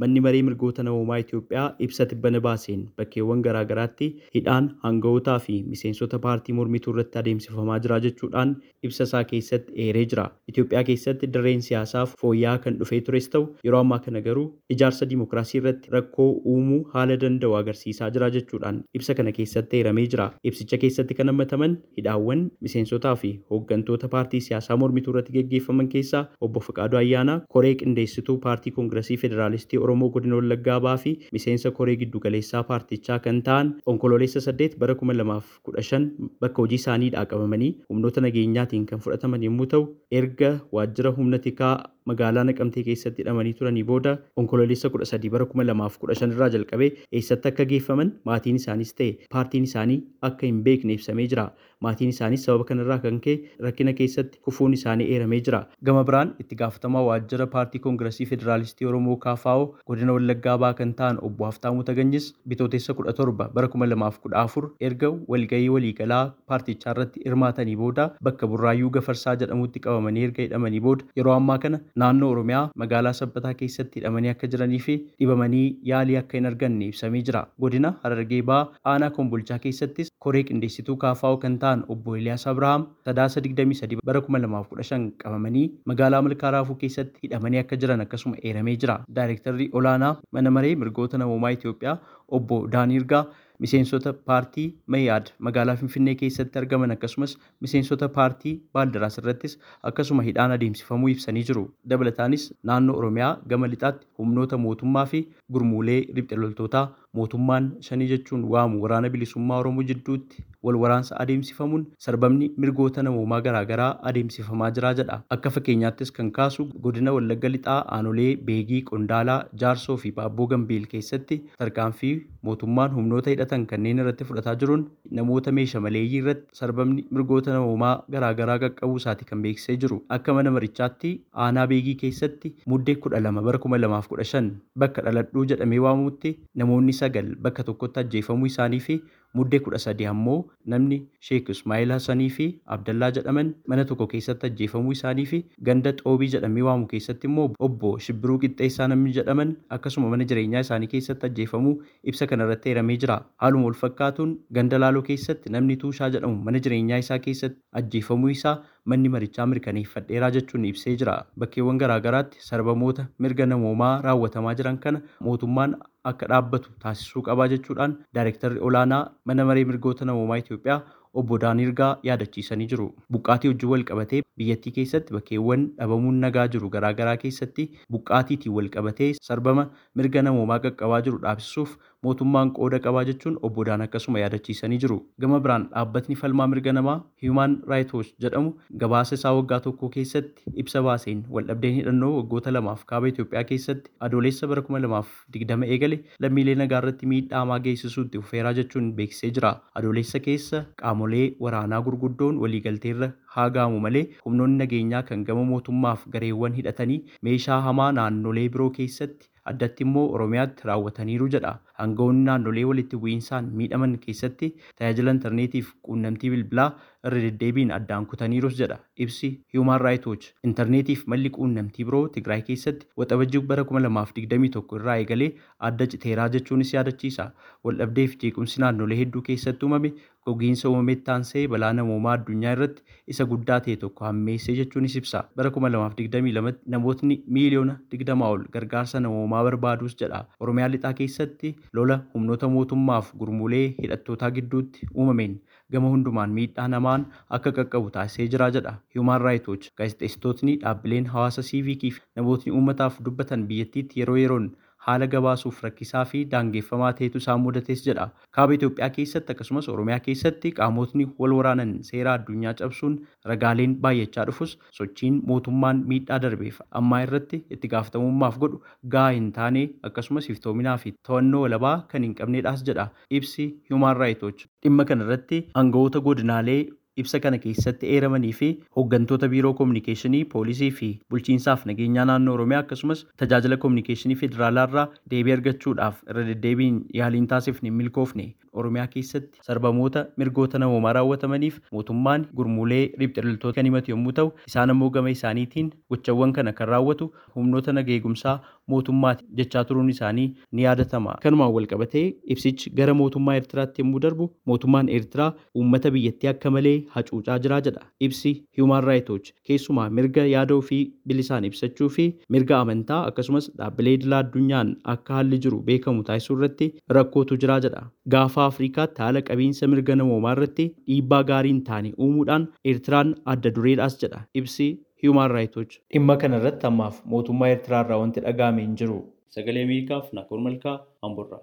Manni maree mirgoota namoomaa Itoophiyaa ibsa tibbana baaseen bakkeewwan garaa garaatti hidhaan hanga'ootaa fi miseensota paartii mormituu irratti adeemsifamaa jira jechuudhaan ibsa isaa keessatti eeree jira. Itoophiyaa keessatti dirreen siyaasaa fooyya'aa kan dhufee tures ta'u yeroo ammaa kana garuu ijaarsa dimookiraasii irratti rakkoo uumuu haala danda'u agarsiisaa jira jechuudhaan ibsa kana keessatti eeramee jira. Ibsicha keessatti kan hammataman hidhaawwan miseensotaa fi hooggantoota paartii siyaasaa mormituu irratti geggeeffaman keessaa obbo Fiqaaduu Ayyaanaa koree qindeessituu paartii koongiresii federaalistii Oromoo godina Wallaggaa ba'aa fi miseensa koree giddugaleessaa paartichaa kan ta'an onkololeessa saddeet bara kuma lamaaf kudha shan bakka hojii isaaniidhaa qabamanii humnoota nageenyaatiin kan fudhataman yommuu ta'u erga waajjira humna tikaa magaalaa Naqamtee keessatti hidhamanii turanii booda onkololeessa kudha sadii bara kuma lamaaf kudha shan irraa jalqabee eessatti akka geeffaman maatiin isaaniis ta'e paartiin isaanii akka hin beekne ibsamee jira. Maatiin isaaniis sababa kanarraa kan ka'e rakkina keessatti kufuun isaanii eeramee jira. Gama biraan itti gaafatamaa waajjira paartii koongiresii federaalistii Oromoo KFO godina Wallaggaa ba'aa kan ta'an obbo Haftaamuu Taganyis bitootessa kudha torba bara kuma lamaaf kudha afur erga walgahii waliigalaa paartichaa irratti hirmaatanii booda bakka Burraayyuu Gafarsaa jedhamutti qabamanii erga hidhamanii booda yeroo ammaa kana naannoo Oromiyaa magaalaa Sabbataa keessatti hidhamanii akka jiranii fi dhibamanii yaalii akka hin arganne ibsamee jira. Godina Harargee ba'aa aanaa Kombolchaa keessattis koree qindeessituu KFO kan ta'an obbo Eliyaas Abrahaam sadaasa 23 bara 2015 qabamanii magaalaa Malkaa Raafuu keessatti hidhamanii akka jiran akkasuma eeramee jira. Daayirektarri olaanaa mana maree mirgoota namoomaa Itoophiyaa obbo Daaniirgaa miseensota paartii Mayyaad magaalaa Finfinnee keessatti argaman akkasumas miseensota paartii Baaldaraas irrattis akkasuma hidhaan adeemsifamuu ibsanii jiru. Dabalataanis naannoo Oromiyaa gama lixaatti humnoota mootummaa fi gurmuulee riphxe loltootaa mootummaan shanii jechuun waamu waraana bilisummaa Oromoo jidduutti wal waraansa adeemsifamuun sarbamni mirgoota namoomaa garaagaraa adeemsifamaa jira jedha. Akka fakkeenyaattis kan kaasu godina Wallagga Lixaa aanolee Beegii, Qondaalaa, Jaarsoo fi Baabboo Gambeel keessatti tarkaanfii mootummaan humnoota hidhatan kanneen irratti fudhataa jiruun namoota meeshaa maleeyyii irratti sarbamni mirgoota namoomaa garaagaraa qaqqabuu isaati kan beeksisee jiru. Akka mana marichaatti aanaa Beegii keessatti muddee kudha lama bara kuma lamaaf kudha shan bakka dhaladhuu jedhamee waamamutti namoonni sagal bakka tokkotti ajjeefamuu isaanii fi muddee kudha sadii ammoo namni Sheek Ismaa'eel Hassanii fi Abdallaa jedhaman mana tokko keessatti ajjeefamuu isaanii fi ganda Xoobii jedhamee waamu keessatti immoo obbo Shibbiruu Qixxeessaa namni jedhaman akkasuma mana jireenyaa isaanii keessatti ajjeefamuu ibsa kanarratti eeramee jira. Haaluma wal fakkaatuun ganda Laaloo keessatti namni Tuushaa jedhamu mana jireenyaa isaa keessatti ajjeefamuu isaa manni marichaa mirkaneeffadheeraa jechuun ibsee jira. Bakkeewwan garaagaraatti sarbamoota mirga namoomaa raawwatamaa jiran kana mootummaan akka dhaabbatu taasisuu qabaa jechuudhaan daayirektarri olaanaa mana maree mirgoota namoomaa Itoophiyaa obbo Daaniirgaa yaadachiisanii jiru. Buqqaatii wajjin wal qabatee biyyattii keessatti bakkeewwan dhabamuun nagaa jiru garaagaraa keessatti buqqaatiitiin wal qabatee sarbama mirga namoomaa qaqqabaa jiru dhaabsisuuf mootummaan qooda qabaa jechuun obbo Daan akkasuma yaadachiisanii jiru. Gama biraan dhaabbatni falmaa mirga namaa Human Rights Watch jedhamu gabaasa isaa waggaa tokko keessatti ibsa baaseen waldhabdeen hidhannoo waggoota lamaaf kaaba Itoophiyaa keessatti adoolessa bara kuma lamaaf digdama eegale lammiilee nagaa irratti miidhaa hamaa geessisuutti fufeeraa jechuun beeksisee jira. Adoolessa keessa qaamolee waraanaa gurguddoon waliigalteerra haa ga'amu malee humnoonni nageenyaa kan gama mootummaaf gareewwan hidhatanii meeshaa hamaa naannolee biroo keessatti addatti immoo Oromiyaatti raawwataniiru jedha. Aangawoonni naannolee walitti bu'iinsaan miidhaman keessatti tajaajila intarneetiif quunnamtii bilbilaa irra deddeebiin addaan kutaniirus jedha. Ibsi Human Rights Watch intarneetiif malli quunnamtii biroo Tigraay keessatti waxabajjii bara 2021 irraa eegalee adda citeeraa jechuunis yaadachiisa. Waldhabdeef jeequmsi naannolee hedduu keessatti uumame gogiinsa aansee balaa namoomaa addunyaa irratti isa guddaa ta'e tokko hammeessee jechuunis ibsa. Bara 2022 namootni miiliyoona 20 ol gargaarsa namoomaa barbaadus jedha. Oromiyaa lixaa keessatti lola humnoota mootummaaf gurmuulee hidhattootaa gidduutti uumameen gama hundumaan miidhaa namaan akka qaqqabu taasisee jira jedha. Human Rights Watch gaazexeessitootni dhaabbileen hawaasa siivikii fi namootni uummataaf dubbatan biyyattiitti yeroo yeroon haala gabaasuuf rakkisaa fi daangeffamaa ta'etu isaan mudates jedha. Kaaba Itoophiyaa keessatti akkasumas Oromiyaa keessatti qaamotni wal waraanan seera addunyaa cabsuun ragaaleen baay'achaa dhufus sochiin mootummaan miidhaa darbeef ammaa irratti itti gaafatamummaaf godhu gahaa hin taane akkasumas iftoominaa fi to'annoo walabaa kan hin qabnedhaas jedha. Ibsi Human Rights dhimma kanarratti aangawoota godinaalee ibsa kana keessatti eeramanii fi hooggantoota biiroo koominikeeshinii poolisii fi bulchiinsaaf nageenyaa naannoo oromiyaa akkasumas tajaajila koominikeeshinii federaalaa irraa deebii argachuudhaaf irra deddeebiin yaaliin taasifne milkoofne Oromiyaa keessatti sarbamoota mirgoota namoomaa raawwatamaniif mootummaan gurmuulee riphxiltoota kan himatu yommuu ta'u isaan ammoo gama isaaniitiin gochawwan kana kan raawwatu humnoota naga eegumsaa mootummaati jechaa turuun isaanii ni yaadatama. Kanumaan wal qabatee ibsichi gara mootummaa Eertiraatti yommuu darbu mootummaan Eertiraa uummata biyyattii akka malee hacuucaa jiraa jedha. Ibsi Human Rights keessumaa mirga yaada ofii bilisaan ibsachuu fi mirga amantaa akkasumas dhaabbilee idilaa addunyaan akka haalli jiru beekamu taasisuu irratti rakkootu jiraa jedha. Gaafa Afrikaatti haala qabiinsa mirga namoomaa irratti dhiibbaa gaarii hin taane uumuudhaan Eertiraan adda dureedhaas jedha. Ibsi Human Rights dhimma kana irratti ammaaf mootummaa Eertiraa irraa wanti dhaga'ame hin jiru. Sagalee Ameerikaaf Naakoor Malkaa Amborraa.